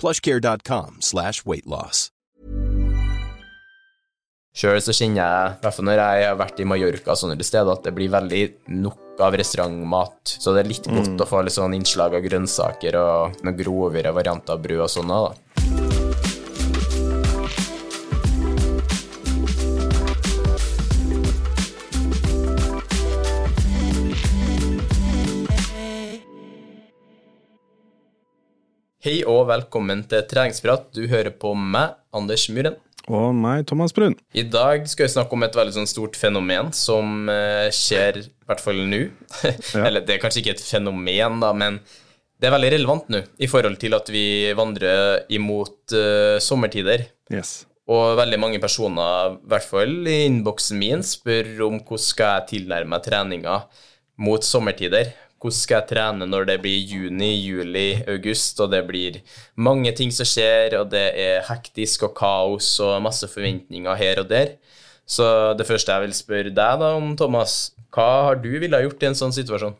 plushcare.com slash weightloss Selv Sjøl så kjenner jeg, i hvert fall når jeg har vært i Mallorca og sånne steder, at det blir veldig nok av restaurantmat. Så det er litt godt å få litt sånn innslag av grønnsaker og noen grovere varianter av brød og sånn da. Hei og velkommen til treningsprat. Du hører på meg, Anders Muren. Og meg, Thomas Brun. I dag skal vi snakke om et veldig sånn stort fenomen som eh, skjer, i hvert fall nå. Eller det er kanskje ikke et fenomen, da, men det er veldig relevant nå i forhold til at vi vandrer imot uh, sommertider. Yes. Og veldig mange personer, i hvert fall i innboksen min, spør om hvordan skal jeg tilnærme meg treninga mot sommertider. Hvordan skal jeg trene når det blir juni, juli, august, og det blir mange ting som skjer, og det er hektisk og kaos og masse forventninger her og der. Så det første jeg vil spørre deg da om, Thomas, hva har du ville ha gjort i en sånn situasjon?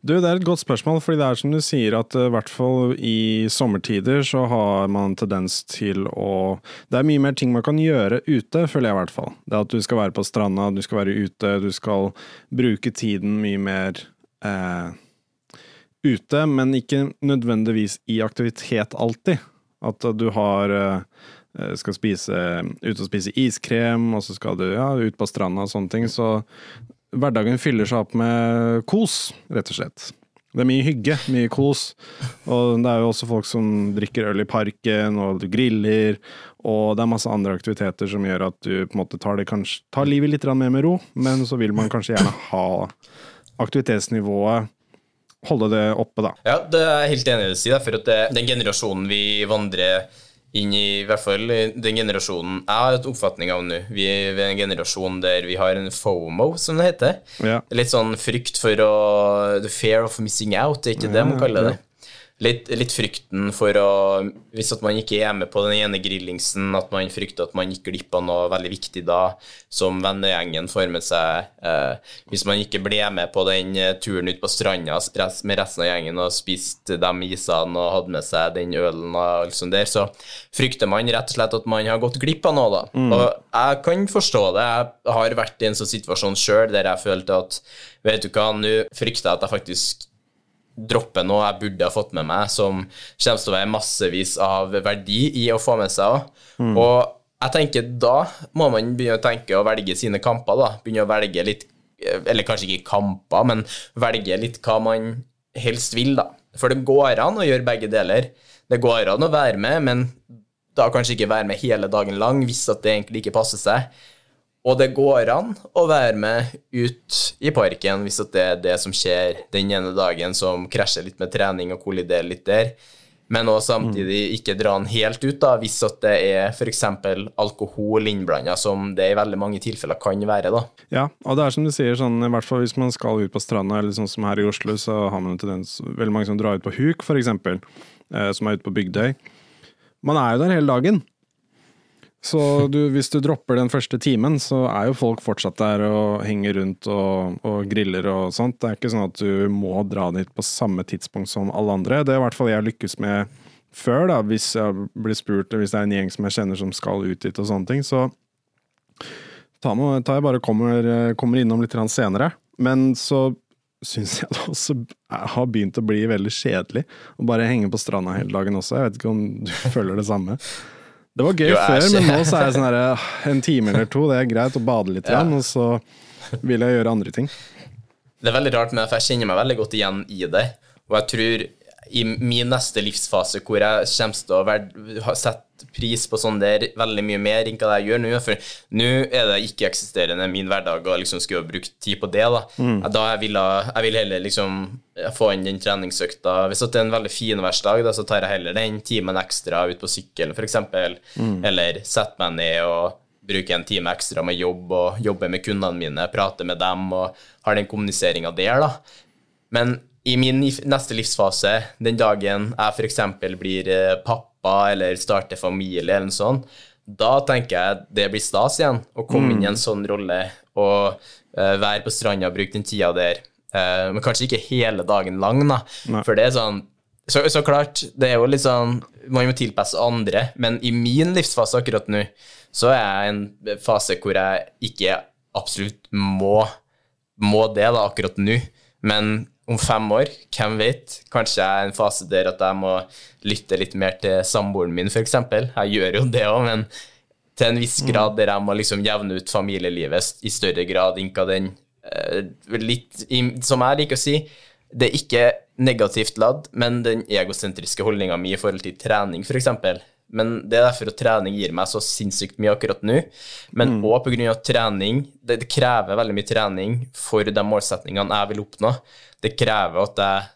Du, Det er et godt spørsmål, fordi det er som du sier at eh, i hvert fall i sommertider så har man tendens til å Det er mye mer ting man kan gjøre ute, føler jeg i hvert fall. Det at du skal være på stranda, du skal være ute, du skal bruke tiden mye mer eh, ute, men ikke nødvendigvis i aktivitet alltid. At du har eh, skal spise ut og spise iskrem, og så skal du ja, ut på stranda og sånne ting. Så hverdagen fyller seg opp med kos, rett og slett. Det er mye hygge, mye kos. Og det er jo også folk som drikker øl i parken, og du griller. Og det er masse andre aktiviteter som gjør at du på en måte tar, det kanskje, tar livet litt mer med ro, men så vil man kanskje gjerne ha aktivitetsnivået holde det oppe, da. Ja, det er jeg helt enig i å si, for at det, den generasjonen vi vandrer inn i, i hvert fall den generasjonen jeg har et oppfatning av nå. Vi er en generasjon der vi har en FOMO, som det heter. Ja. Litt sånn frykt for å The fear of missing out, det er ikke det man kaller det. Litt, litt, frykten for å Hvis at man ikke er med på den ene grillingsen, at man frykter at man gikk glipp av noe veldig viktig da, som vennegjengen får med seg. Eh, hvis man ikke ble med på den eh, turen ut på stranda med resten av gjengen og spiste de isene og hadde med seg den ølen og alt sånt der, så frykter man rett og slett at man har gått glipp av noe, da. Mm. Og jeg kan forstå det. Jeg har vært i en sånn situasjon sjøl der jeg følte at vet du hva, nå frykter jeg at jeg faktisk droppe noe jeg burde ha fått med meg, som kommer til å være massevis av verdi i å få med seg. Mm. Og jeg tenker da må man begynne å tenke å velge sine kamper, da. Begynne å velge litt Eller kanskje ikke kamper, men velge litt hva man helst vil, da. For det går an å gjøre begge deler. Det går an å være med, men da kanskje ikke være med hele dagen lang hvis at det egentlig ikke passer seg. Og det går an å være med ut i parken hvis det er det som skjer den ene dagen som krasjer litt med trening og kolliderer litt der. Men også samtidig ikke dra den helt ut da, hvis det er f.eks. alkohol innblanda, som det i veldig mange tilfeller kan være. da. Ja, og det er som du sier, sånn, i hvert fall hvis man skal ut på stranda, eller sånn som her i Oslo, så har man en tendens veldig mange som drar ut på huk, f.eks., eh, som er ute på Bygdøy. Man er jo der hele dagen. Så du, hvis du dropper den første timen, så er jo folk fortsatt der og henger rundt og, og, griller og sånt. Det er ikke sånn at du må dra dit på samme tidspunkt som alle andre. Det er i hvert fall jeg lykkes med før, da, hvis jeg blir spurt, hvis det er en gjeng som jeg kjenner som skal ut dit og sånne ting. Så tar jeg bare kommer, kommer innom litt senere. Men så syns jeg det også har begynt å bli veldig kjedelig å bare henge på stranda hele dagen også. Jeg vet ikke om du føler det samme? Det var gøy jo, før, men nå så er jeg sånn her en time eller to, det er greit å bade litt, ja. igjen, og så vil jeg gjøre andre ting. Det er veldig rart for jeg kjenner meg veldig godt igjen i det. Og jeg tror i min neste livsfase hvor jeg kommer til å sette pris på sånn der veldig mye mer enn hva jeg gjør nå. For nå er det ikke-eksisterende min hverdag å liksom skulle bruke tid på det. Da, mm. da jeg, vil, jeg vil heller liksom få inn den treningsøkta. Hvis det er en veldig finværsdag, så tar jeg heller den timen ekstra ut på sykkelen, f.eks. Mm. Eller setter meg ned og bruker en time ekstra med jobb og jobber med kundene mine, prater med dem og har den kommuniseringa der, da. Men i min neste livsfase, den dagen jeg f.eks. blir eh, pappa eller starter familie eller noe sånt, da tenker jeg det blir stas igjen å komme mm. inn i en mm. sånn rolle og uh, være på stranda og bruke den tida der. Uh, men kanskje ikke hele dagen lang, da. Nei. For det er sånn så, så, klart, det er jo litt sånn Man må tilpasse andre, men i min livsfase akkurat nå, så er jeg i en fase hvor jeg ikke absolutt må, må det da akkurat nå. Men om fem år, hvem vet? Kanskje jeg er i en fase der at jeg må lytte litt mer til samboeren min, f.eks. Jeg gjør jo det òg, men til en viss mm. grad der jeg må liksom jevne ut familielivet i større grad enn hva den uh, litt, Som jeg liker å si, det er ikke negativt ladd, men den egosentriske holdninga mi i forhold til trening, f.eks. Men det er derfor at trening gir meg så sinnssykt mye akkurat nå. Men òg mm. pga. trening. Det, det krever veldig mye trening for de målsetningene jeg vil oppnå det krever at jeg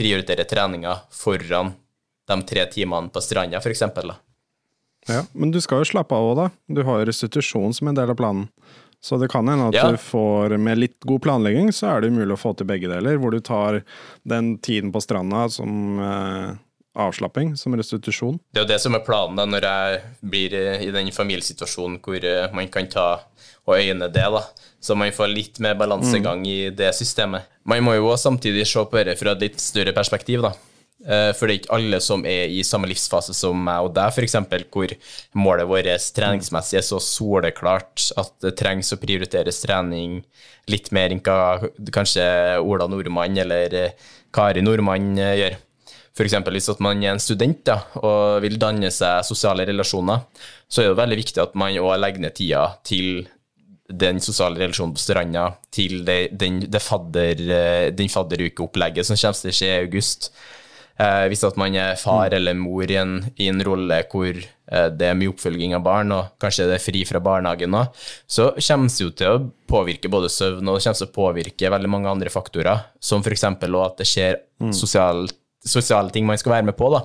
prioriterer treninga foran de tre timene på stranda, f.eks. Ja, men du skal jo slappe av òg, da. Du har jo restitusjon som en del av planen. Så det kan hende at ja. du får, med litt god planlegging, så er det mulig å få til begge deler. Hvor du tar den tiden på stranda som eh, avslapping, som restitusjon. Det er jo det som er planen da, når jeg blir i den familiesituasjonen hvor eh, man kan ta og øyne det. da så man får litt mer balansegang mm. i det systemet. Man må jo også samtidig se på dette fra et litt større perspektiv, da. Eh, for det er ikke alle som er i samme livsfase som meg og deg, f.eks., hvor målet vårt treningsmessig er så soleklart at det trengs å prioriteres trening litt mer enn hva kanskje Ola Nordmann eller eh, Kari Nordmann eh, gjør. F.eks. hvis man er en student da, og vil danne seg sosiale relasjoner, så er det veldig viktig at man òg legger ned tida til den sosiale relasjonen på stranda til det, den, det fadder, eh, den fadderukeopplegget som kommer til å skje i august. Eh, hvis at man er far mm. eller mor i en, i en rolle hvor eh, det er mye oppfølging av barn, og kanskje det er fri fra barnehagen òg, så kommer det jo til å påvirke både søvn og det kommer til å påvirke veldig mange andre faktorer, som f.eks. at det skjer mm. sosiale, sosiale ting man skal være med på. da.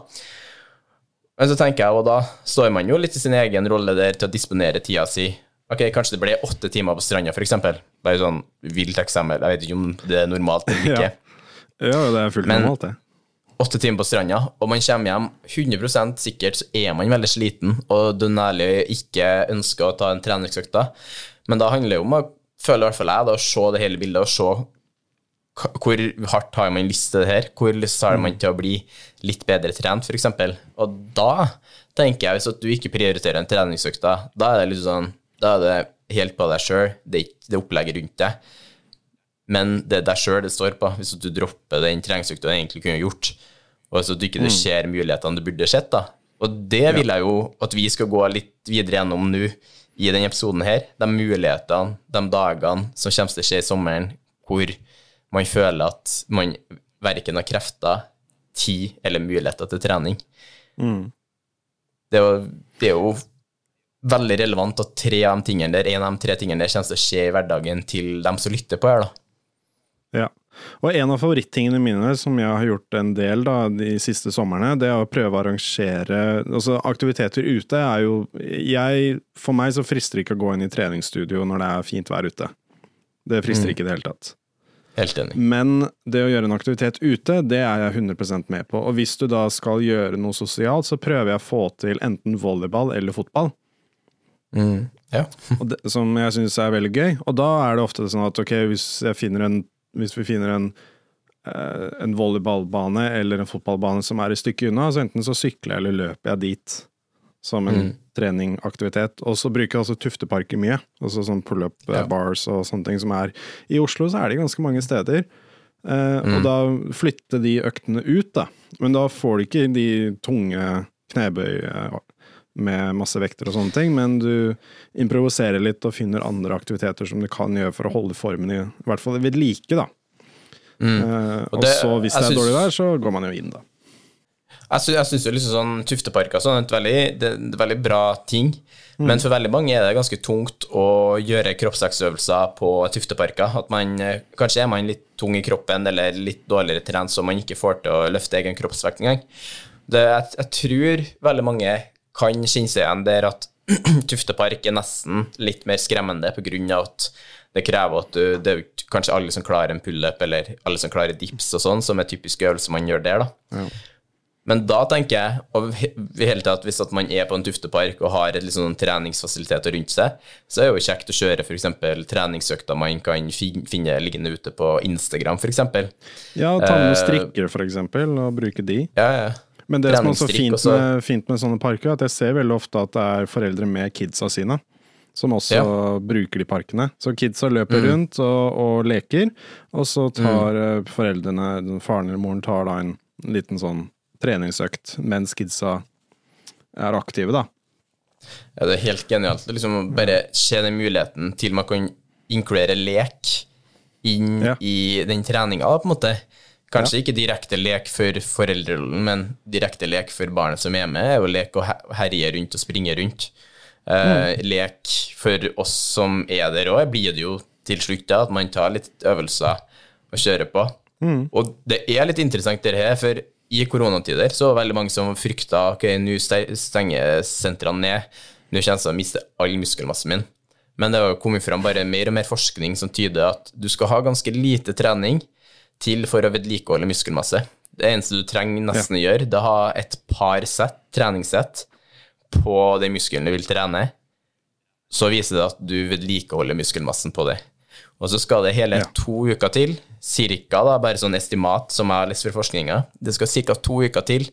Men så tenker jeg, og da står man jo litt i sin egen rolle der til å disponere tida si Ok, kanskje det ble åtte timer på stranda, f.eks. Bare sånn vilt eksempel. Jeg vet ikke om det er normalt eller ikke. ja. ja, det er fullt Men, normalt, det. Åtte timer på stranda, og man kommer hjem 100 sikkert, så er man veldig sliten og du nærlig ikke ønsker å ta en treningsøkt da. Men da handler det om å føle i hvert fall jeg, da, å se det hele bildet og se hvor hardt har man lyst til det her? Hvor lyst har man til å bli litt bedre trent, f.eks.? Og da tenker jeg, hvis at du ikke prioriterer en treningsøkt, da er det litt sånn da er det helt på deg sjøl, det er ikke det opplegget rundt deg. Men det er deg sjøl det står på, hvis du dropper den treningsøkta du egentlig kunne gjort, og så du ikke mm. ser mulighetene du burde sett. da. Og det vil jeg jo at vi skal gå litt videre gjennom nå i denne episoden her. De mulighetene, de dagene som kommer til å skje i sommeren, hvor man føler at man verken har krefter, tid eller muligheter til trening. Mm. Det, er jo, det er jo veldig relevant at tre av de tingene der, en av de tre tingene der kommer til å skje i hverdagen til dem som lytter på her. da. Ja. Og en av favorittingene mine som jeg har gjort en del da, de siste somrene, det er å prøve å arrangere altså Aktiviteter ute er jo jeg, For meg så frister det ikke å gå inn i treningsstudio når det er fint vær ute. Det frister mm. ikke i det hele tatt. Helt enig. Men det å gjøre en aktivitet ute, det er jeg 100 med på. Og hvis du da skal gjøre noe sosialt, så prøver jeg å få til enten volleyball eller fotball. Mm. Ja. det, som jeg syns er veldig gøy. Og da er det ofte sånn at ok, hvis, jeg finner en, hvis vi finner en, eh, en volleyballbane eller en fotballbane som er et stykke unna, så enten så sykler jeg eller løper jeg dit som en Mm. treningaktivitet. Og så bruker jeg altså Tufteparker mye. Altså sånn pull-up eh, Ja. bars og sånne ting som er I Oslo så er det ganske mange steder. Eh, Mm. Og da flytter de øktene ut, da. Men da får du ikke de tunge knebøy eh, med masse vekter og sånne ting, men du improviserer litt og finner andre aktiviteter som du kan gjøre for å holde formen i, i hvert fall ved like, da. Eh, og, Og det- så, hvis det er synes... dårlig vær, så går man jo inn, da. Jeg, sy jeg syns jo liksom sånn Tufteparker sånn er et veldig, det, er veldig bra ting. Men for veldig mange er det ganske tungt å gjøre kroppsvekstøvelser på Tufteparker. At man, eh, kanskje er man litt tung i kroppen eller litt dårligere trent, så man ikke får til å løfte egen kroppsvekt engang. Det, jeg, jeg tror veldig mange kan kjenne seg igjen der at Tuftepark er nesten litt mer skremmende av at det krever at du Det er kanskje alle som klarer en pullup, eller alle som klarer dips og sånn, som er typiske øvelser man gjør der, da. Men da tenker jeg og i hele tatt, hvis man er på en tuftepark og har et liksom treningsfasiliteter rundt seg, så er det jo kjekt å kjøre f.eks. treningsøkter man kan finne liggende ute på Instagram, f.eks. Ja, ta med Eh, strikker, eksempel, og bruke de. Ja, ja. Men det som er så fint med, fint med sånne parker, er at jeg ser veldig ofte at det er foreldre med kidsa sine. Som også Ja. Mm. bruker de parkene. Så kidsa løper rundt og, og leker, og så tar mm. foreldrene, faren eller moren, tar da en liten sånn treningsøkt mens kidsa er aktive, da. Ja, det er helt genialt. Liksom å bare se den muligheten til man kan inkludere lek inn Ja. i den treninga, på en måte. Kanskje ikke direkte lek for foreldrerollen, men direkte lek for barnet som er med, er jo lek å herje rundt og springe rundt. Eh, Lek for oss som er der òg, blir det jo til slutt da, at man tar litt øvelser og kjører på. Og det er litt interessant det her, for i koronatider så var det veldig mange som frykta ok, nå stenger sentrene ned, nå kommer jeg til å miste all muskelmassen min. Men det har kommet fram bare mer og mer forskning som tyder at du skal ha ganske lite trening til for å vedlikeholde muskelmasse. Det eneste du trenger nesten å gjøre, det er å ha et par sett, treningssett på den muskelen du vil trene. Så viser det at du vedlikeholder muskelmassen på det. Og så skal det hele to uker til, cirka, da, bare sånn estimat som jeg har lest for forskninga. Det skal ca. to uker til,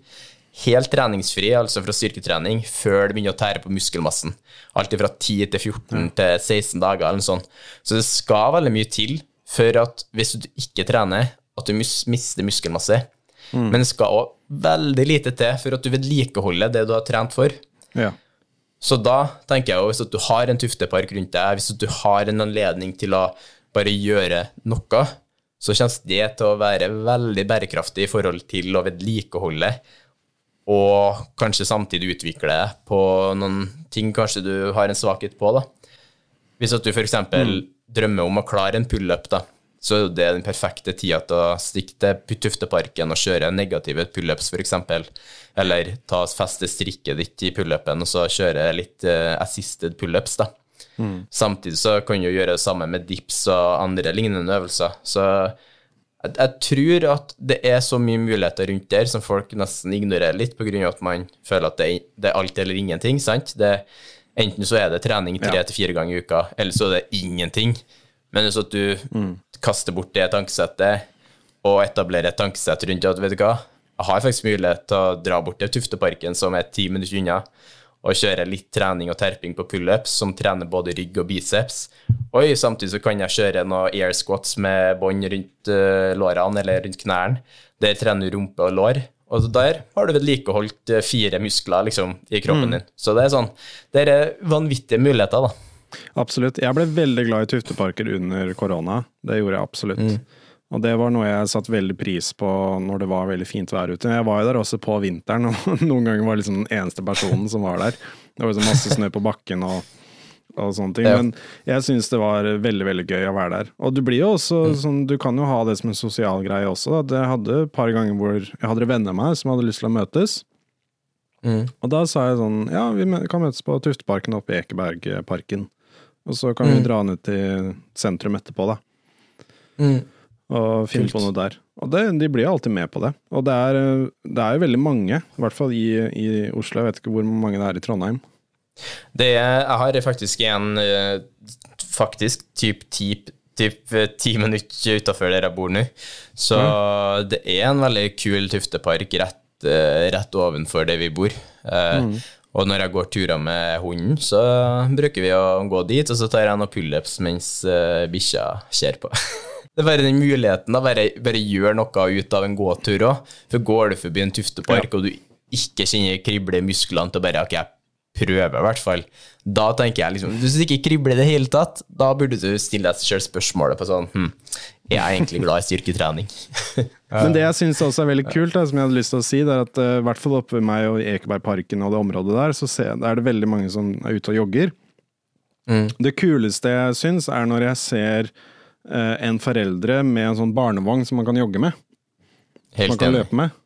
helt treningsfri, altså fra styrketrening, før det begynner å tære på muskelmassen. Alt fra 10 til 14 til 16 dager, eller noe sånt. Så det skal veldig mye til for at hvis du ikke trener, at du mus mister muskelmasse. Men det skal òg veldig lite til for at du vedlikeholder det du har trent for. Ja. Så da tenker jeg jo, hvis du har en tuftepark rundt deg, hvis du har en anledning til å bare gjøre noe, så kommer det til å være veldig bærekraftig i forhold til å vedlikeholde, og kanskje samtidig utvikle det på noen ting kanskje du har en svakhet på, da. Hvis at du for eksempel drømmer om å klare en pull-up, da, så er det den perfekte tida til å stikke til Tufteparken og kjøre negative pullups, eksempel. Eller ta feste strikket ditt i pullupen og så kjøre litt eh, assisted pullups, da. Samtidig så kan du gjøre det samme med dips og andre lignende øvelser. Så jeg, jeg tror at det er så mye muligheter rundt der som folk nesten ignorerer litt, av at man føler at det, det er alt eller ingenting, sant? Det, enten så er det trening tre til fire ganger i uka, eller så er det ingenting. Men hvis du kaster bort det tankesettet og etablerer et tankesett rundt at, vet du hva, jeg har faktisk mulighet til å dra bort til Tufteparken, som er ti minutter unna, og kjøre litt trening og terping på pullups, som trener både rygg og biceps. Oi, samtidig så kan jeg kjøre noe air squats med bånd rundt uh, lårene eller rundt knærne. Der trener du rumpe og lår. Og der har du vedlikeholdt eh, fire muskler liksom, i kroppen din. Så det er sånn, det er vanvittige muligheter, da. Absolutt. Jeg ble veldig glad i tufteparker under korona. Det gjorde jeg absolutt. Og det var noe jeg satte veldig pris på når det var veldig fint vær ute. Jeg var jo der også på vinteren, og noen ganger var jeg liksom den eneste personen som var der. Det var liksom masse snø på bakken og, og sånne ting. Ja. Men jeg syns det var veldig veldig gøy å være der. Og du blir jo også sånn, du kan jo ha det som en sosial greie også. Da. Jeg hadde et par ganger hvor jeg hadde venner meg som hadde lyst til å møtes. Og da sa jeg sånn Ja, vi kan møtes på Tufteparken oppe i Ekebergparken. Og så kan vi dra ned til sentrum etterpå, da. Og finne på noe der. Og det, de blir alltid med på det. Og det er, det er jo veldig mange, i hvert fall i, i Oslo. Jeg vet ikke hvor mange det er i Trondheim. Det, jeg har faktisk en eh, faktisk typ ti, typ eh, ti minutter utafor der jeg bor nå. Så mm. det er en veldig kul tuftepark rett, eh, rett ovenfor der vi bor. Mm. Og når jeg går turer med hunden, så bruker vi å gå dit, og så tar jeg noen pullups mens bikkja ser på. Det er bare den muligheten, da. Bare, bare gjør noe ut av en gåtur òg. For går du forbi en tuftepark, ja. og du ikke kjenner krible i musklene til bare ok, jeg prøver, i hvert fall. Da tenker jeg liksom Hvis du ikke kribler i det hele tatt, da burde du stille deg selv spørsmålet på sånn hm, Er jeg egentlig glad i styrketrening? Men det jeg syns også er veldig kult, da, som jeg hadde lyst til å si, det er at uh, hvert fall oppe ved meg og i Ekebergparken og det området der, så ser, er det veldig mange som er ute og jogger. Mm. Det kuleste jeg syns, er når jeg ser uh, en foreldre med en sånn barnevogn som man kan jogge med. Helt man kan løpe med.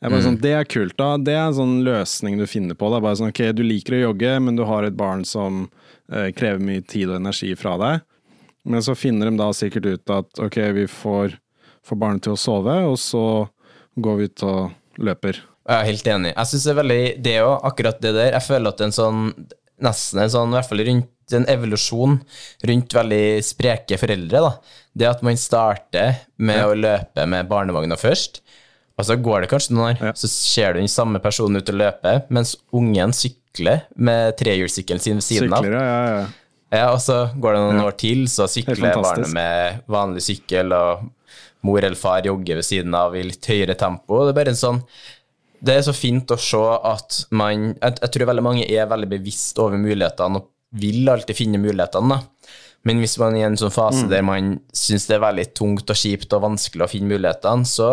Mm. sånn, Det er kult, da. Det er en sånn løsning du finner på. Da. Bare sånn, ok, Du liker å jogge, men du har et barn som eh, krever mye tid og energi fra deg. Men så finner de da sikkert ut at ok, vi får, får barnet til å sove, og så går vi ut og løper. Jeg er helt enig. Jeg syns det er veldig Det òg, akkurat det der. Jeg føler at en sånn nesten en sånn, i hvert fall rundt en evolusjon rundt veldig spreke foreldre. da. Det at man starter med ja. å løpe med barnevogna først, og så går det kanskje noen år, ja. så ser du den samme personen ut og løper, mens ungen sykler med trehjulssykkelen sin ved siden Sykler, av. Ja, ja, ja. og så går det noen år til, så sykler barnet med vanlig sykkel, og mor eller far jogger ved siden av i litt høyere tempo. Det er bare en sånn Det er så fint å se at man Jeg, jeg tror veldig mange er veldig bevisst over mulighetene og vil alltid finne mulighetene, da. Men hvis man er i en sånn fase mm. der man syns det er veldig tungt og kjipt og vanskelig å finne mulighetene, så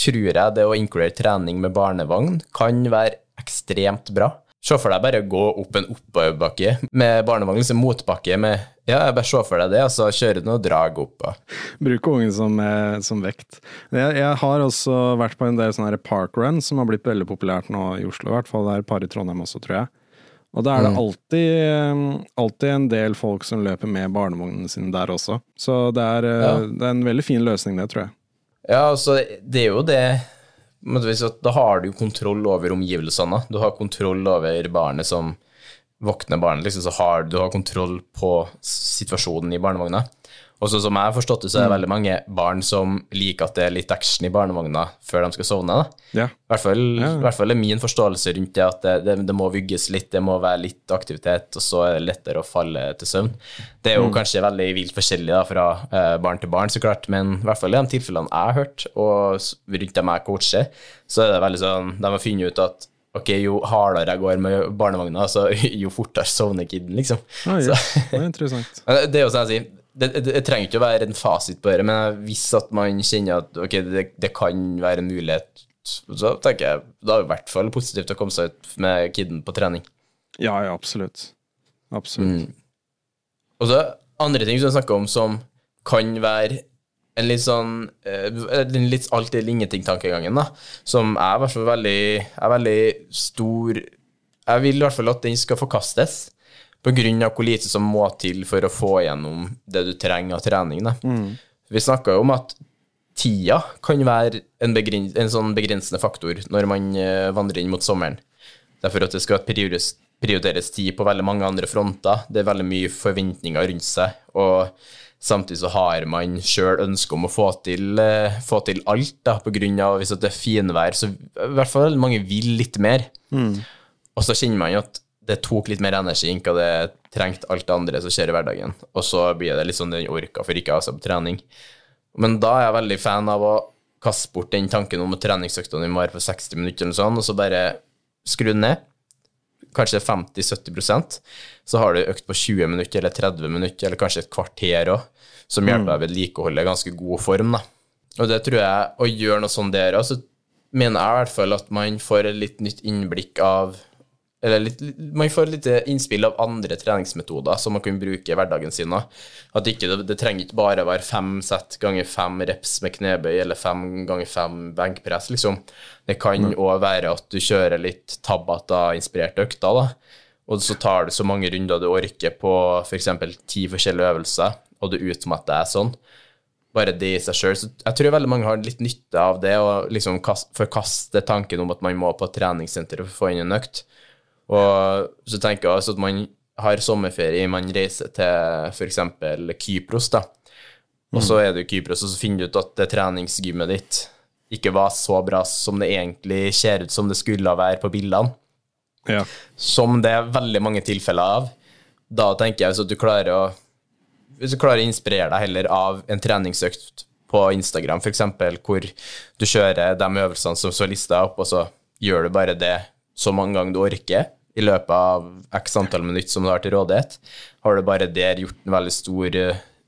tror jeg det å inkludere trening med barnevogn kan være ekstremt bra. Se for deg bare å gå opp en oppoverbakke med barnevogn, liksom motbakke med Ja, bare se for deg det, og så kjøre og drag opp. Bruke ungen som, eh, som vekt. Jeg, jeg, har også vært på en del sånne parkrun som har blitt veldig populært nå i Oslo, i hvert fall. Det er et par i Trondheim også, tror jeg. Og da er det mm. alltid, eh, alltid, en del folk som løper med barnevognene sine der også. Så det er, eh, ja. det er en veldig fin løsning, det, tror jeg. Ja, altså, det er jo det Da har du jo kontroll over omgivelsene. Du har kontroll over barnet som våkner barnet, liksom, så har du har kontroll på situasjonen i barnevogna. Og så som jeg har forstått det, så er det mm. veldig mange barn som liker at det er litt action i barnevogna før de skal sovne. I, hvert fall, ja. I hvert fall er min forståelse rundt det at det, det, det, må vugges litt, det må være litt aktivitet, og så er det lettere å falle til søvn. Det er jo mm. kanskje veldig vilt forskjellig da, fra eh, barn til barn, så klart, men i hvert fall i de tilfellene jeg har hørt, og rundt dem jeg coacher, så er det veldig sånn De har funnet ut at ok, jo hardere jeg går med barnevogna, så jo fortere sovner kiden, liksom. Ah, ja. Det er interessant. det er jo sånn jeg sier det, det, det, trenger ikke å være en fasit på det, men hvis at man kjenner at okay, det, det kan være en mulighet, så tenker jeg da er det i hvert fall positivt å komme seg ut med kiden på trening. Ja, ja, absolutt. Absolutt. Mm. Og så andre ting som jeg snakker om som kan være en litt sånn uh, litt alt eller ingenting-tankegangen, da, som er i hvert fall veldig, er veldig stor Jeg vil i hvert fall at den skal forkastes av hvor lite som må til for å få igjennom det du trenger av trening. Mm. Vi snakka jo om at tida kan være en, en, sånn begrensende faktor når man uh, vandrer inn mot sommeren. Derfor at det skal prioriteres, prioriteres tid på veldig mange andre fronter. Det er veldig mye forventninger rundt seg. og Samtidig så har man sjøl ønske om å få til, uh, få til alt, da, av hvis det er finvær, så i hvert fall mange vil litt mer. Mm. Og så kjenner man jo at det tok litt mer energi enn hva det trengte alt det andre som skjer i hverdagen. Og så blir det litt sånn den orka for ikke å ha seg på trening. Men da er jeg veldig fan av å kaste bort den tanken om at treningsøktene må være på 60 minutter, eller sånn, og så bare skru den ned. Kanskje 50-70% så har du økt på 20 minutter eller 30 minutter, eller kanskje et kvarter òg, som hjelper deg å vedlikeholde ganske god form. da. Og det tror jeg, å gjøre noe sånn der òg, så mener jeg i hvert fall at man får et litt nytt innblikk av litt, man får litt innspill av andre treningsmetoder som man kan bruke i hverdagen sin. At ikke, det, det, trenger ikke bare være fem sett ganger fem reps med knebøy eller fem ganger fem benkpress, liksom. Det kan òg mm. være at du kjører litt Tabata-inspirerte økter, da. Og så tar du så mange runder du orker på f.eks. ti forskjellige øvelser, og du utmatter deg sånn. Bare det i seg sjøl. Så jeg tror veldig mange har litt nytte av det, å liksom forkaste tanken om at man må på treningssenteret for å få inn en økt. Og så tenker jeg altså at man har sommerferie, man reiser til f.eks. Kypros, da. Og så er du i Kypros, og så finner du ut at det treningsgymmet ditt ikke var så bra som det egentlig ser ut som det skulle være på bildene. Ja. Som det er veldig mange tilfeller av. Da tenker jeg hvis at du klarer å Hvis du klarer å inspirere deg heller av en treningsøkt på Instagram, f.eks., hvor du kjører de øvelsene som så lista opp, og så gjør du bare det så mange ganger du orker i løpet av x antall minutter som du har til rådighet, har du bare der gjort en veldig stor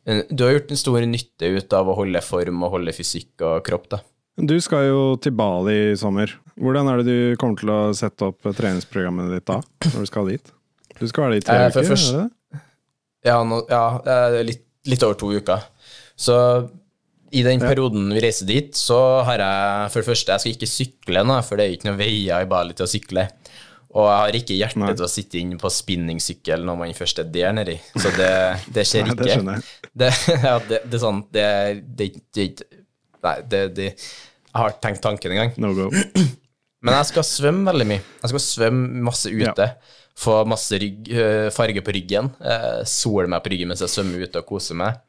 en, Du har gjort en stor nytte ut av å holde form og holde fysikk og kropp, da. Du skal jo til Bali i sommer. Hvordan er det du kommer til å sette opp treningsprogrammet ditt da, når du skal dit? Du skal være der i tre Eh, uker? først- er det det? Ja, no, ja eh, litt, litt over to uker. Så i den perioden vi reiser dit, så har jeg for det første Jeg skal ikke sykle nå, for det er ikke noen veier i Bali til å sykle. Og jeg har ikke hjerte Nei. til å sitte inne på spinningsykkel når man først er der nedi. Så det, det skjer ikke. det skjønner jeg. Det, ja, det, det er sånn Det er det, det, Nei, det, Jeg har tenkt tanken en gang. No go. Men jeg skal svømme veldig mye. Jeg skal svømme masse ute. Få masse rygg, øh, farge på ryggen. Uh, sole meg på ryggen mens jeg svømmer ute og koser meg.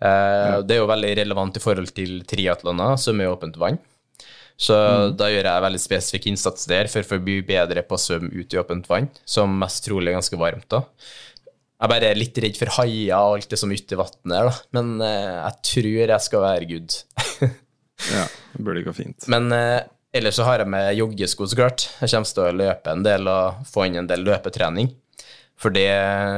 Eh, Det er jo veldig relevant i forhold til triatloner, som er åpent vann. Så da gjør jeg veldig spesifikk innsats der for, å bli bedre på å svømme ut i åpent vann, som mest trolig er ganske varmt da. Jeg er bare litt redd for haier og alt det som er ute i vannet da. Men eh, jeg tror jeg skal være good. Ja, det burde gå fint. Men eh, ellers så har jeg med joggesko, så klart. Jeg kommer til å løpe en del og få inn en del løpetrening. For det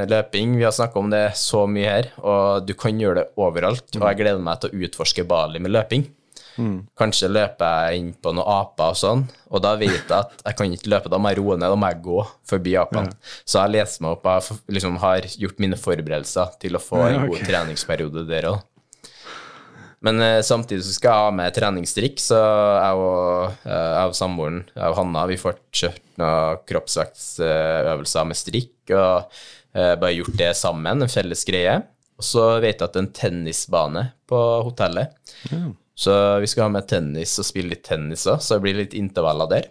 løping, vi har snakka om det så mye her, og du kan gjøre det overalt. Og jeg gleder meg til å utforske Bali med løping. Kanskje løper jeg inn på noen aper og sånn, og da vet jeg at jeg kan ikke løpe, da må jeg roe ned, da må jeg gå forbi apene. Så jeg leser meg opp, jeg liksom har gjort mine forberedelser til å få Ja, en god treningsperiode der òg. Men eh, samtidig så skal jeg ha med treningsstrikk, så jeg og, eh, jeg og samboeren, jeg og Hanna, vi får kjørt noen kroppsvektsøvelser med strikk, og eh, bare gjort det sammen, en felles greie. Og så vet jeg at det er en tennisbane på hotellet. Så vi skal ha med tennis og spille litt tennis òg, så det blir litt intervaller der.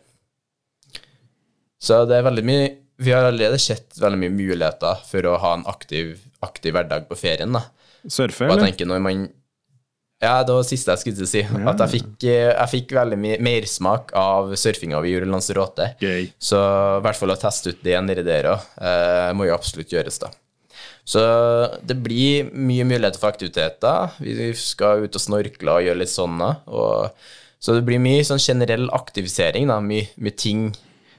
Så det er veldig mye Vi har allerede sett veldig mye muligheter for å ha en aktiv, aktiv hverdag på ferien, da. Surfe, eller? tenker når man Ja, det var det siste jeg skulle til å si. At jeg fikk, eh, jeg fikk veldig mye mersmak av surfinga vi gjorde i Lanzarote. Gøy. Så i hvert fall å teste ut det nedi der òg, eh, må jo absolutt gjøres, da. Så det blir mye muligheter for aktiviteter. Vi skal ut og snorkle og gjøre litt sånn. Og, så det blir mye sånn generell aktivisering, da. Mye, mye ting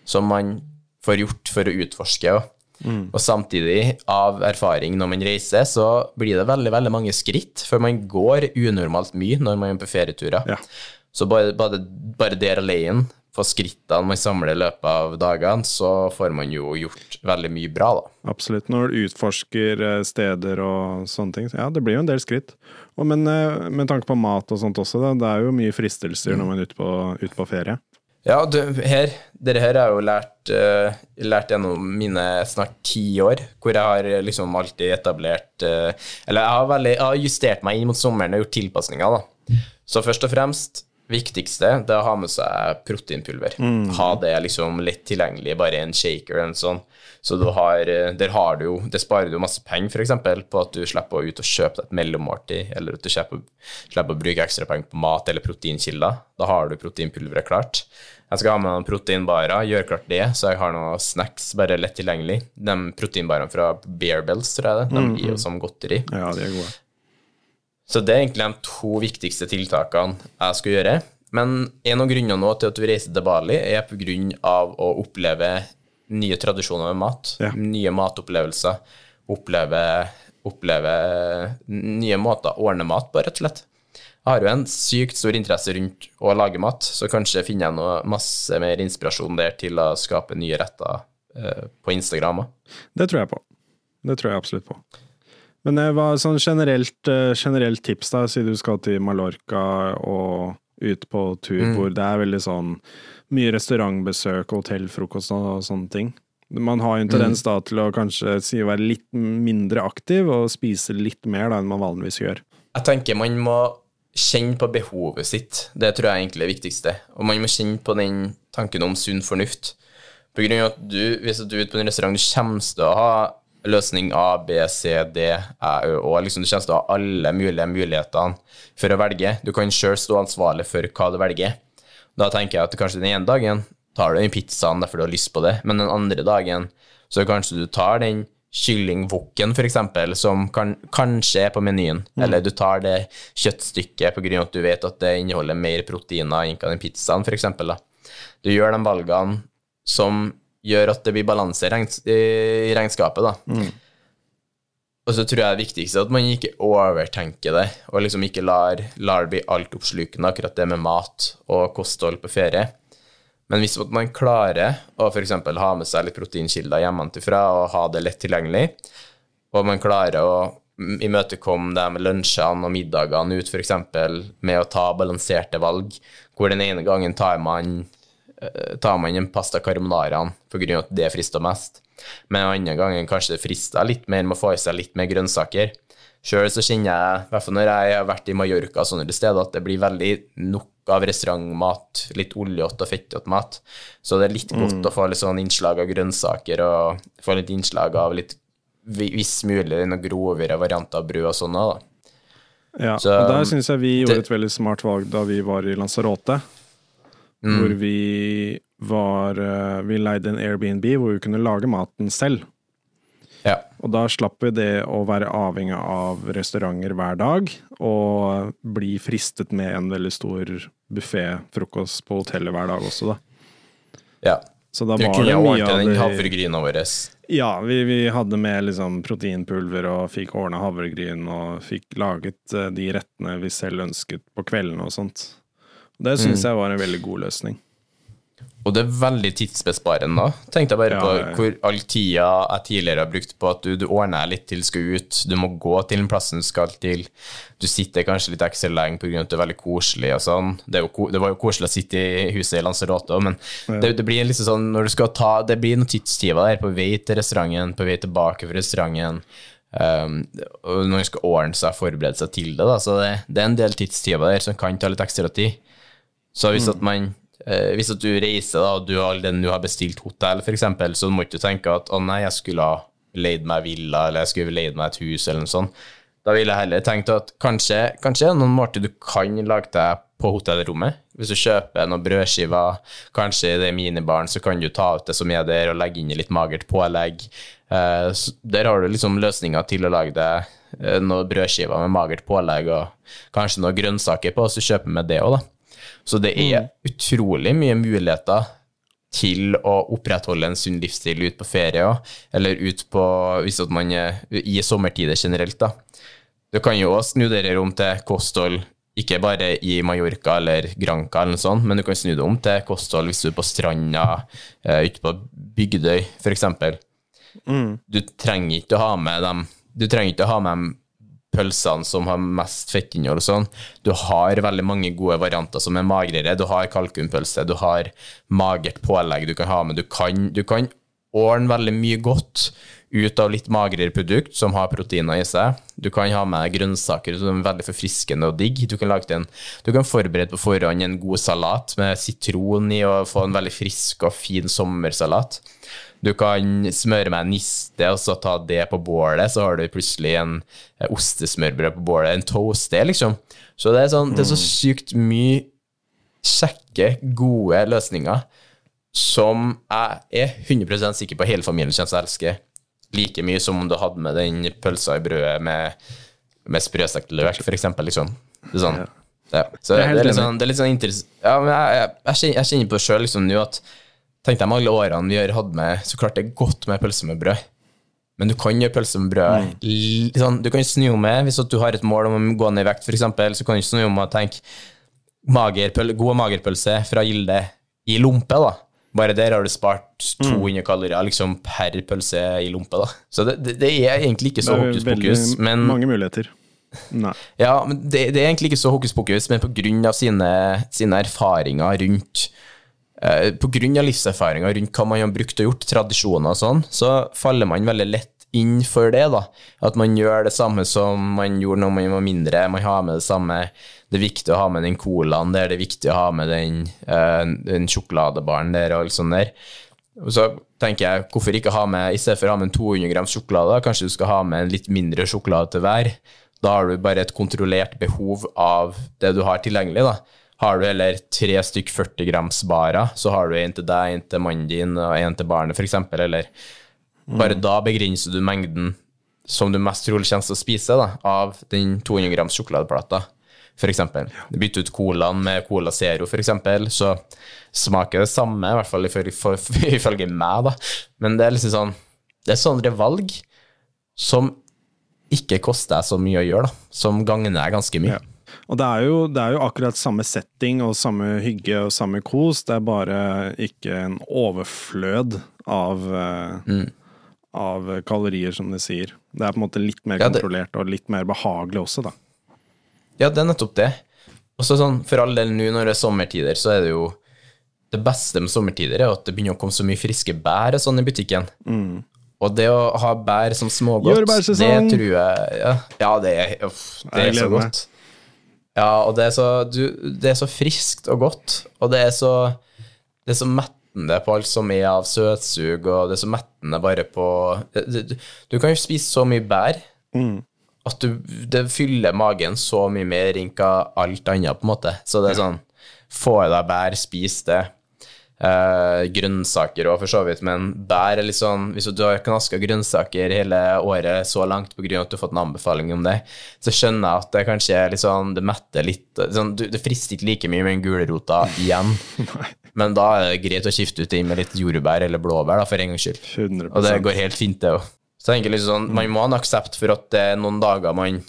som man får gjort for å utforske. Og, og samtidig, av erfaring når man reiser, så blir det veldig, veldig mange skritt, for man går unormalt mye når man er på ferieturer. Ja. Så bare, bare, bare der alene, på skrittene man samler i løpet av dagene, så får man jo gjort veldig mye bra, da. Absolutt. Når du utforsker eh, steder og sånne ting. Ja, det blir jo en del skritt. Og men eh, med tanke på mat og sånt også, da, det er jo mye fristelser når man er ute på, ute på ferie. Ja, du, her, dere her har jeg jo lært, uh, lært gjennom mine snart ti år, hvor jeg har eh, liksom alltid etablert uh, Eller jeg har, veldig, jeg har justert meg inn mot sommeren og gjort tilpasninger, da. Så først og fremst, viktigste, det er å ha med seg proteinpulver. Ha det liksom lett tilgjengelig, bare en shaker eller en sånt. Så du har, eh, der har du jo, det sparer du masse penger, eksempel, på at du slipper å ut og kjøpe et mellommåltid, eller at du slipper, slipper å bruke ekstra penger på mat eller proteinkilder. Da har du proteinpulveret klart. Jeg skal ha med noen proteinbarer, gjør klart det, så jeg har noen snacks bare lett tilgjengelig. De proteinbarene fra Bear Bells, tror jeg det, de gir jo som godteri. Ja, de er gode. Så det er egentlig de to viktigste tiltakene jeg skal gjøre. Men en av grunnene nå til at du reiser til Bali, er av å oppleve nye tradisjoner med mat. Ja. Nye matopplevelser. Oppleve, oppleve nye måter å ordne mat på, rett og slett. Jeg har jo en sykt stor interesse rundt å lage mat, så kanskje finner jeg noe masse mer inspirasjon der til å skape nye retter eh, på Instagram òg. Det tror jeg på. Det tror jeg absolutt på. Men eh, hva sånn generelt, eh, generelt tips, da, siden du skal til Mallorca og ut på tur hvor det er veldig sånn mye restaurantbesøk hotellfrokost og sånne ting. Man har jo en tendens da til å kanskje si være litt mindre aktiv og spise litt mer da enn man vanligvis gjør. Jeg tenker man må kjenne på behovet sitt. Det tror jeg egentlig er det viktigste. Og man må kjenne på den tanken om sunn fornuft. På grunn av at du, hvis du er ute på en restaurant, du kommer til å ha løsning A, B, C, D, Æ, Ø, Å. Liksom, du kommer til å ha alle mulige mulighetene for å velge. Du kan sjøl stå ansvarlig for hva du velger. Da tenker jeg at kanskje den ene dagen tar du den pizzaen derfor du har lyst på det, men den andre dagen så kanskje du tar den kyllingwokken, f.eks., som kan, kanskje er på menyen, mm. eller du tar det kjøttstykket av at du vet at det inneholder mer proteiner enn den pizzaen, f.eks. Du gjør de valgene som gjør at det blir balanse i regnskapet, da. Mm. Og så tror jeg det viktigste er at man ikke overtenker det, og liksom ikke lar, lar det bli altoppslukende, akkurat det med mat og kosthold på ferie. Men hvis man klarer å f.eks. ha med seg litt proteinkilder hjemmefra og ha det lett tilgjengelig, og man klarer å imøtekomme med lunsjene og middagene ut f.eks. med å ta balanserte valg, hvor den ene gangen tar man, tar man en pasta carbonara pga. at det frister mest, men andre gangen kanskje det frister litt mer med å få i seg litt mer grønnsaker. Sjøl så kjenner jeg, i hvert fall når jeg har vært i Mallorca og sånne steder, at det blir veldig nok av restaurantmat, litt oljete og fettete mat. Så det er litt godt mm. å få litt sånn innslag av grønnsaker og få litt innslag av litt, hvis mulig, noen grovere varianter av brød og sånn òg, da. Ja, så, og der syns jeg vi gjorde det, et veldig smart valg da vi var i Lanzarote. Mm. Hvor vi var eh, Vi leide en Airbnb hvor vi kunne lage maten selv. Ja. Og da slapp vi det å være avhengig av restauranter hver dag, og bli fristet med en veldig stor buffé-frokost på hotellet hver dag også, da. Ja. Så da var det mye av det havregryna vår. Ja, vi, vi, hadde med liksom proteinpulver og fikk ordna havregryn og fikk laget uh, de rettene vi selv ønsket på kveldene og sånt. Det syns mm. jeg var en veldig god løsning. Og det er veldig tidsbesparende. da. Tenkte jeg bare ja, på hvor all tida jeg tidligere har brukt på at du, du ordner litt til du skal ut, du må gå til den plassen du skal til, du sitter kanskje litt ekstra lenge pga. at det er veldig koselig og sånn. Det, jo, det, var jo koselig å sitte i huset i Lanzarote, men ja. det, det, blir liksom sånn når du skal ta Det blir noen tidstyver der på vei til restauranten, på vei tilbake fra restauranten. Um, og når man skal ordne seg og forberede seg til det, da, så det, det er en del tidstyver der som kan ta litt ekstra tid. Så hvis mm. at man Eh, hvis at du reiser da, og du har, den du har bestilt hotell, f.eks., så må du ikke tenke at å nei, jeg skulle ha leid meg villa, eller jeg skulle leid meg et hus, eller noe sånt. Da ville jeg heller tenkt at kanskje, kanskje noen måter du kan lage deg på hotellrommet. Hvis du kjøper noen brødskiver, kanskje i det minibaren, så kan du ta ut det som er der, og legge inn litt magert pålegg. Eh, der har du liksom løsninger til å lage deg eh, noen brødskiver med magert pålegg, og kanskje noen grønnsaker på, så kjøper vi med det òg, da. Så det er mm. utrolig mye muligheter til å opprettholde en sunn livsstil ut på ferie, eller ut på hvis man er i sommertider generelt. da. Du kan jo også snu dere om til kosthold, ikke bare i Mallorca eller Granca, eller noe sånt, men du kan snu det om til kosthold hvis du er på stranda uh, ute på Bygdøy, f.eks. Mm. Du trenger ikke å ha med dem du trenger ikke å ha med pølsene som har mest fettinnhold og sånn. Du har veldig mange gode varianter som er magrere. Du har kalkunpølse, du har magert pålegg du kan ha med. Du kan, du kan ordne veldig mye godt ut av litt magrere produkt som har proteiner i seg. Du kan ha med grønnsaker som er veldig forfriskende og digg. Du kan, en, du kan forberede på forhånd en god salat med sitron i og få en veldig frisk og fin sommersalat. Du kan smøre med en niste og så ta det på bålet, så har du plutselig en eh, ostesmørbrød på bålet. En toaster, liksom. Så det er, sånn, det er så mm. sykt mye kjekke, gode løsninger som jeg er 100% sikker på hele familien kommer til å elske like mye som om du hadde med den pølsa i brødet med, med sprøstekt løk, f.eks. Liksom. Det er sånn. Ja. Så det, er litt sånn, det er litt sånn Ja, men jeg, jeg, jeg kjenner på det sjøl liksom, nå at tenkte jeg med alle årene vi har hatt med, så klart det er godt med pølse med brød. Men du kan gjøre pølse med brød mm. sånn, Du kan snu om med, hvis du har et mål om å gå ned i vekt, f.eks., så kan du snu om og tenke mager, god magerpølse fra Gilde i lompe, da. Bare der har du spart 200 mm. kalorier liksom, per pølse i lompe. da. Så det, det, det er egentlig ikke så hokus pokus. Men, mange muligheter. Nei. Ja, men det, det, er egentlig ikke så hokus pokus, men pga. Sine, sine erfaringer rundt eh, Pga. livserfaringer rundt hva man har brukt og gjort, tradisjoner og sånn, så faller man veldig lett inn for det. da. At man gjør det samme som man gjorde når man var mindre. Man har med det samme. Det er viktig å ha med den colaen der, det er viktig å ha med den, uh, den sjokoladebaren der og alt sånt der. Og så tenker jeg, hvorfor ikke ha med, i stedet for å ha med en 200 gram sjokolade, kanskje du skal ha med en litt mindre sjokolade til hver. Da har du bare et kontrollert behov av det du har tilgjengelig, da. Har du heller tre stykk 40 grams barer, så har du en til deg, en til mannen din og en til barnet, f.eks., eller Bare da begrenser du mengden som du mest trolig kommer til å spise da, av den 200 grams sjokoladeplata, f.eks. Bytte ut colaen med Cola Zero, f.eks., så smaker det samme, i hvert fall ifølge meg, da. Men det er liksom sånn Det er sånne valg som ikke koster deg så mye å gjøre, da. Som gagner deg ganske mye. Ja. Og det er, jo, det er, jo, akkurat samme setting og samme hygge og samme kos, det er bare ikke en overflød av, eh, mm. av kalorier, som de sier. Det er på en måte litt mer ja, det... kontrollert og litt mer behagelig også, da. Ja, det er nettopp det. Og så sånn, For all del nå når det er sommertider, så er det jo Det beste med sommertider er at det begynner å komme så mye friske bær og sånn i butikken. Mm. Og det å ha bær som smågodt, det tror jeg Ja, ja det, uff, det er så godt. Ja, og det er så, du, det er så friskt og godt, og det er så, det er så mettende på alt som er av søtsug, og det er så mettende bare på Du, du kan jo spise så mye bær mm. at du, det fyller magen så mye mer enn alt annet, på en måte. Så det er sånn Få i deg bær, spis det. Uh, grønnsaker òg, for så vidt, men bær er litt sånn Hvis du har knaska grønnsaker hele året så langt pga. at du har fått en anbefaling om det, så skjønner jeg at det kanskje er litt sånn Det metter litt sånn, du, Det frister ikke like mye med en gulrota igjen. men da er det greit å skifte ut inn med litt jordbær eller blåbær, da, for en gangs skyld. 100%. Og det går helt fint, det òg. Så jeg tenker litt sånn, Man må ha en aksept for at det er noen dager man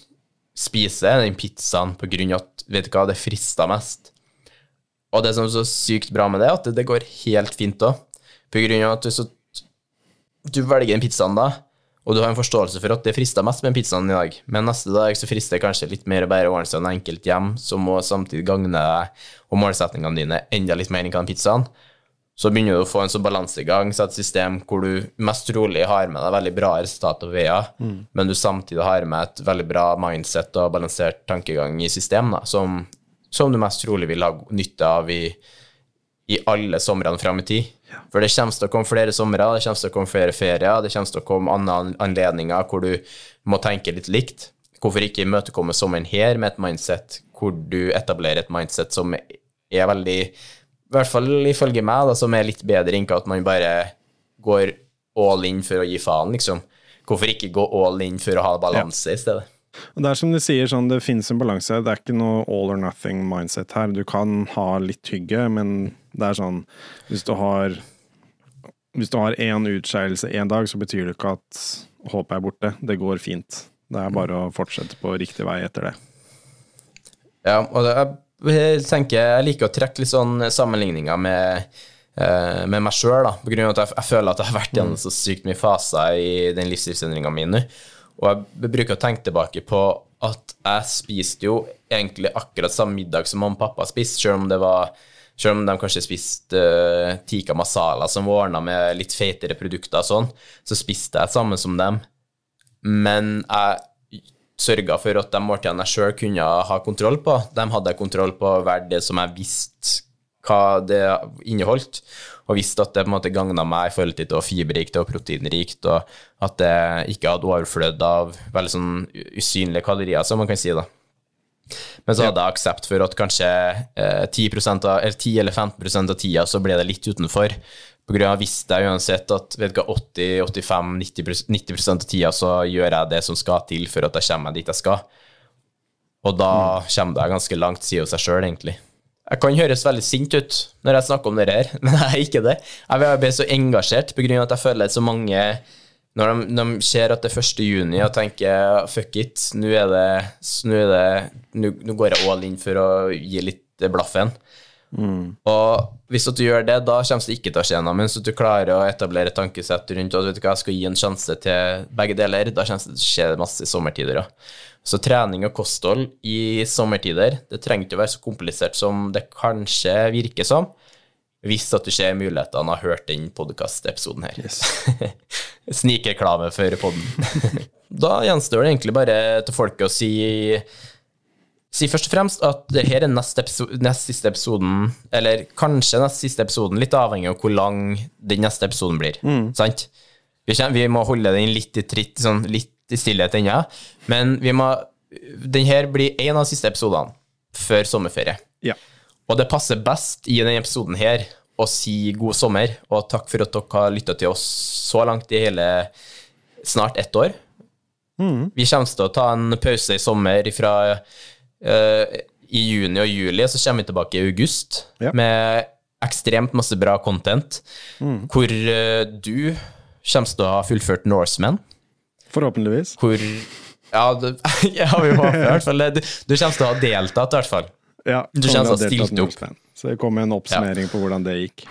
spiser den pizzaen på grunn av at vet du hva, det frister mest. Og det som er så sykt bra med det, er at det går helt fint òg. På grunn av at du, du velger den pizzaen da, og du har en forståelse for at det frister mest med pizzaen i dag, men neste dag så frister det kanskje litt mer å bare ordne seg en enkelt hjem, som må samtidig gagne deg og målsettingene dine enda litt mer enn den pizzaen. Så begynner du å få en sånn balansegang, så et system hvor du mest trolig har med deg veldig bra resultat og veier, mm. men du samtidig har med et veldig bra mindset og balansert tankegang i system, da, som som du mest trolig vil ha nytte av i, i alle somrene fram i tid. Ja. For det kommer til å komme flere somre, det kommer til å komme flere ferier, det kommer til å komme andre anledninger hvor du må tenke litt likt. Hvorfor ikke imøtekomme sommeren her med et mindset hvor du etablerer et mindset som er veldig, i hvert fall ifølge meg, da, som er litt bedre enn at man bare går all in for å gi faen, liksom. Hvorfor ikke gå all in for å ha balanse ja. i stedet? Og Det er som du sier, sånn, det finnes en balanse. Det er ikke noe all or nothing mindset her. Du kan ha litt hygge, men det er sånn Hvis du har Hvis du har én utskeielse én dag, så betyr det ikke at håpet er borte. Det går fint. Det er bare å fortsette på riktig vei etter det. Ja, og det, jeg tenker jeg liker å trekke litt sånn sammenligninger med eh, med meg sjøl, på grunn av at jeg, jeg, føler at jeg har vært gjennom så sykt mye faser i den livsstilsendringa mi nå. Og jeg bruker å tenke tilbake på at jeg spiste jo egentlig akkurat samme middag som mamma og pappa spiste, selv om det var selv om de kanskje spiste uh, tikka masala som var ordna med litt feitere produkter og sånn, så spiste jeg samme som dem. Men jeg sørga for at de måltidene jeg sjøl kunne ha kontroll på, de hadde jeg kontroll på hver det som jeg visste hva det inneholdt og visste at det på en måte gagna meg i forhold til det var fiberrikt og proteinrikt, og at det ikke hadde overflødd av veldig sånn usynlige kalorier, som man kan si, da. Men så hadde jeg aksept for at kanskje eh, 10, av, eller 10 eller 15% av tida så ble det litt utenfor. På grunn av visste jeg uansett at vet du, 80-85-90 90 av tida så gjør jeg det som skal til for at jeg kommer meg dit jeg skal. Og da mm. kommer jeg ganske langt, sier seg sjøl, egentlig. Jeg kan høres veldig sint ut når jeg snakker om det her, men jeg er ikke det. Jeg blir så engasjert på grunn av at jeg føler at så mange Når de, de ser at det er 1. juni og tenker fuck it, nå er det Nå, er det, nå, nå går jeg all in for å gi litt blaffen. Mm. Og hvis du gjør det, da kommer det ikke til å skje noe. Men hvis du klarer å etablere et tankesett rundt at vet du hva, jeg skal gi en sjanse til begge deler, da kommer det til å skje masse i sommertider. òg. Så trening og kosthold i sommertider det trenger ikke å være så komplisert som det kanskje virker som, hvis at du ser mulighetene og har hørt den podkastepisoden her. Yes. Snikreklame for podden. da gjenstår det egentlig bare til folket å si si først og fremst at det her er nest, episode, nest siste episoden, eller kanskje nest siste episoden, litt avhengig av hvor lang den neste episoden blir. Sant? Vi, kjenner, vi må holde den litt i tritt, sånn litt i stillhet ennå, men vi må Den her blir en av de siste episodene før sommerferie. Ja. Og det passer best i denne episoden her å si god sommer, og takk for at dere har lytta til oss så langt i hele snart ett år. Vi kommer til å ta en pause i sommer fra eh, i juni og juli, så kommer vi tilbake i august Ja. med ekstremt masse bra content, hvor eh, du kommer til å ha fullført Norseman. Forhåpentligvis. Hvor Ja, det, ja vi håper i hvert fall det. Du, du kommer til å ha deltatt, i hvert fall. Ja, Du kommer til å ha stilt opp. Så det kommer en oppsummering på hvordan det gikk.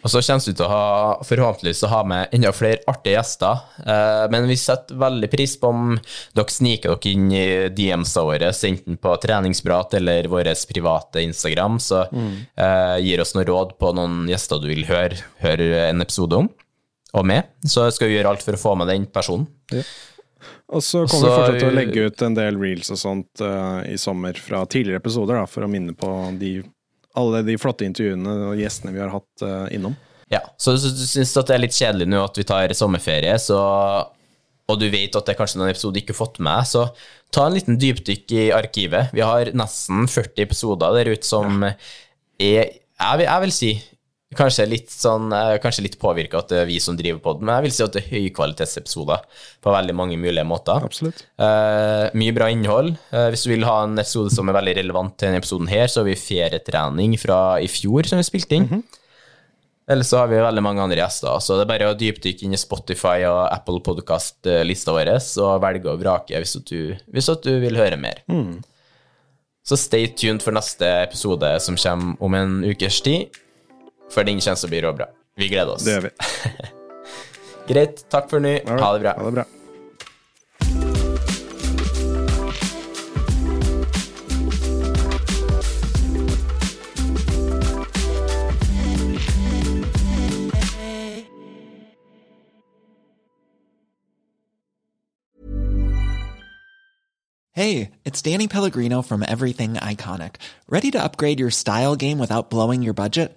Og så kommer du til å ha, forhåpentligvis å ha med enda flere artige gjester. Eh, men vi setter veldig pris på om dere sniker dere inn i DMs-a våre, enten på treningsprat eller vår private Instagram, så eh, gir oss noen råd på noen gjester du vil høre, høre en episode om, og med. Så skal vi gjøre alt for å få med den personen. Og så kommer Så- vi fortsatt til å legge ut en del reels og sånt uh, i sommer fra tidligere episoder, da, for å minne på de, alle de flotte intervjuene og gjestene vi har hatt uh, innom. Ja, så hvis du syns det er litt kjedelig nå at vi tar sommerferie, så, og du vet at det er kanskje noen episoder du ikke har fått med, så ta en liten dypdykk i arkivet. Vi har nesten 40 episoder der ute som er, jeg vil, jeg vil si, kanskje litt sånn, eh, kanskje litt påvirka at det er vi som driver på den, men jeg vil si at det er høykvalitetsepisoder på veldig mange mulige måter. Absolutt. Uh, mye bra innhold. Uh, hvis du vil ha en episode som er veldig relevant til denne episoden her, så har vi ferietrening fra i fjor som vi spilte inn. Eller så har vi veldig mange andre gjester, så det er bare å dypdykke inn i Spotify og Apple Podcast-lista vår og velge å vrake hvis du, hvis du vil høre mer. Så stay tuned for neste episode som kommer om en ukes tid, for den kommer til å bli råbra. Vi gleder oss. Det gjør vi. Greit, takk for nå. Ha det bra. Ha det bra. Hey, it's Danny Pellegrino from Everything Iconic. Ready to upgrade your style game without blowing your budget?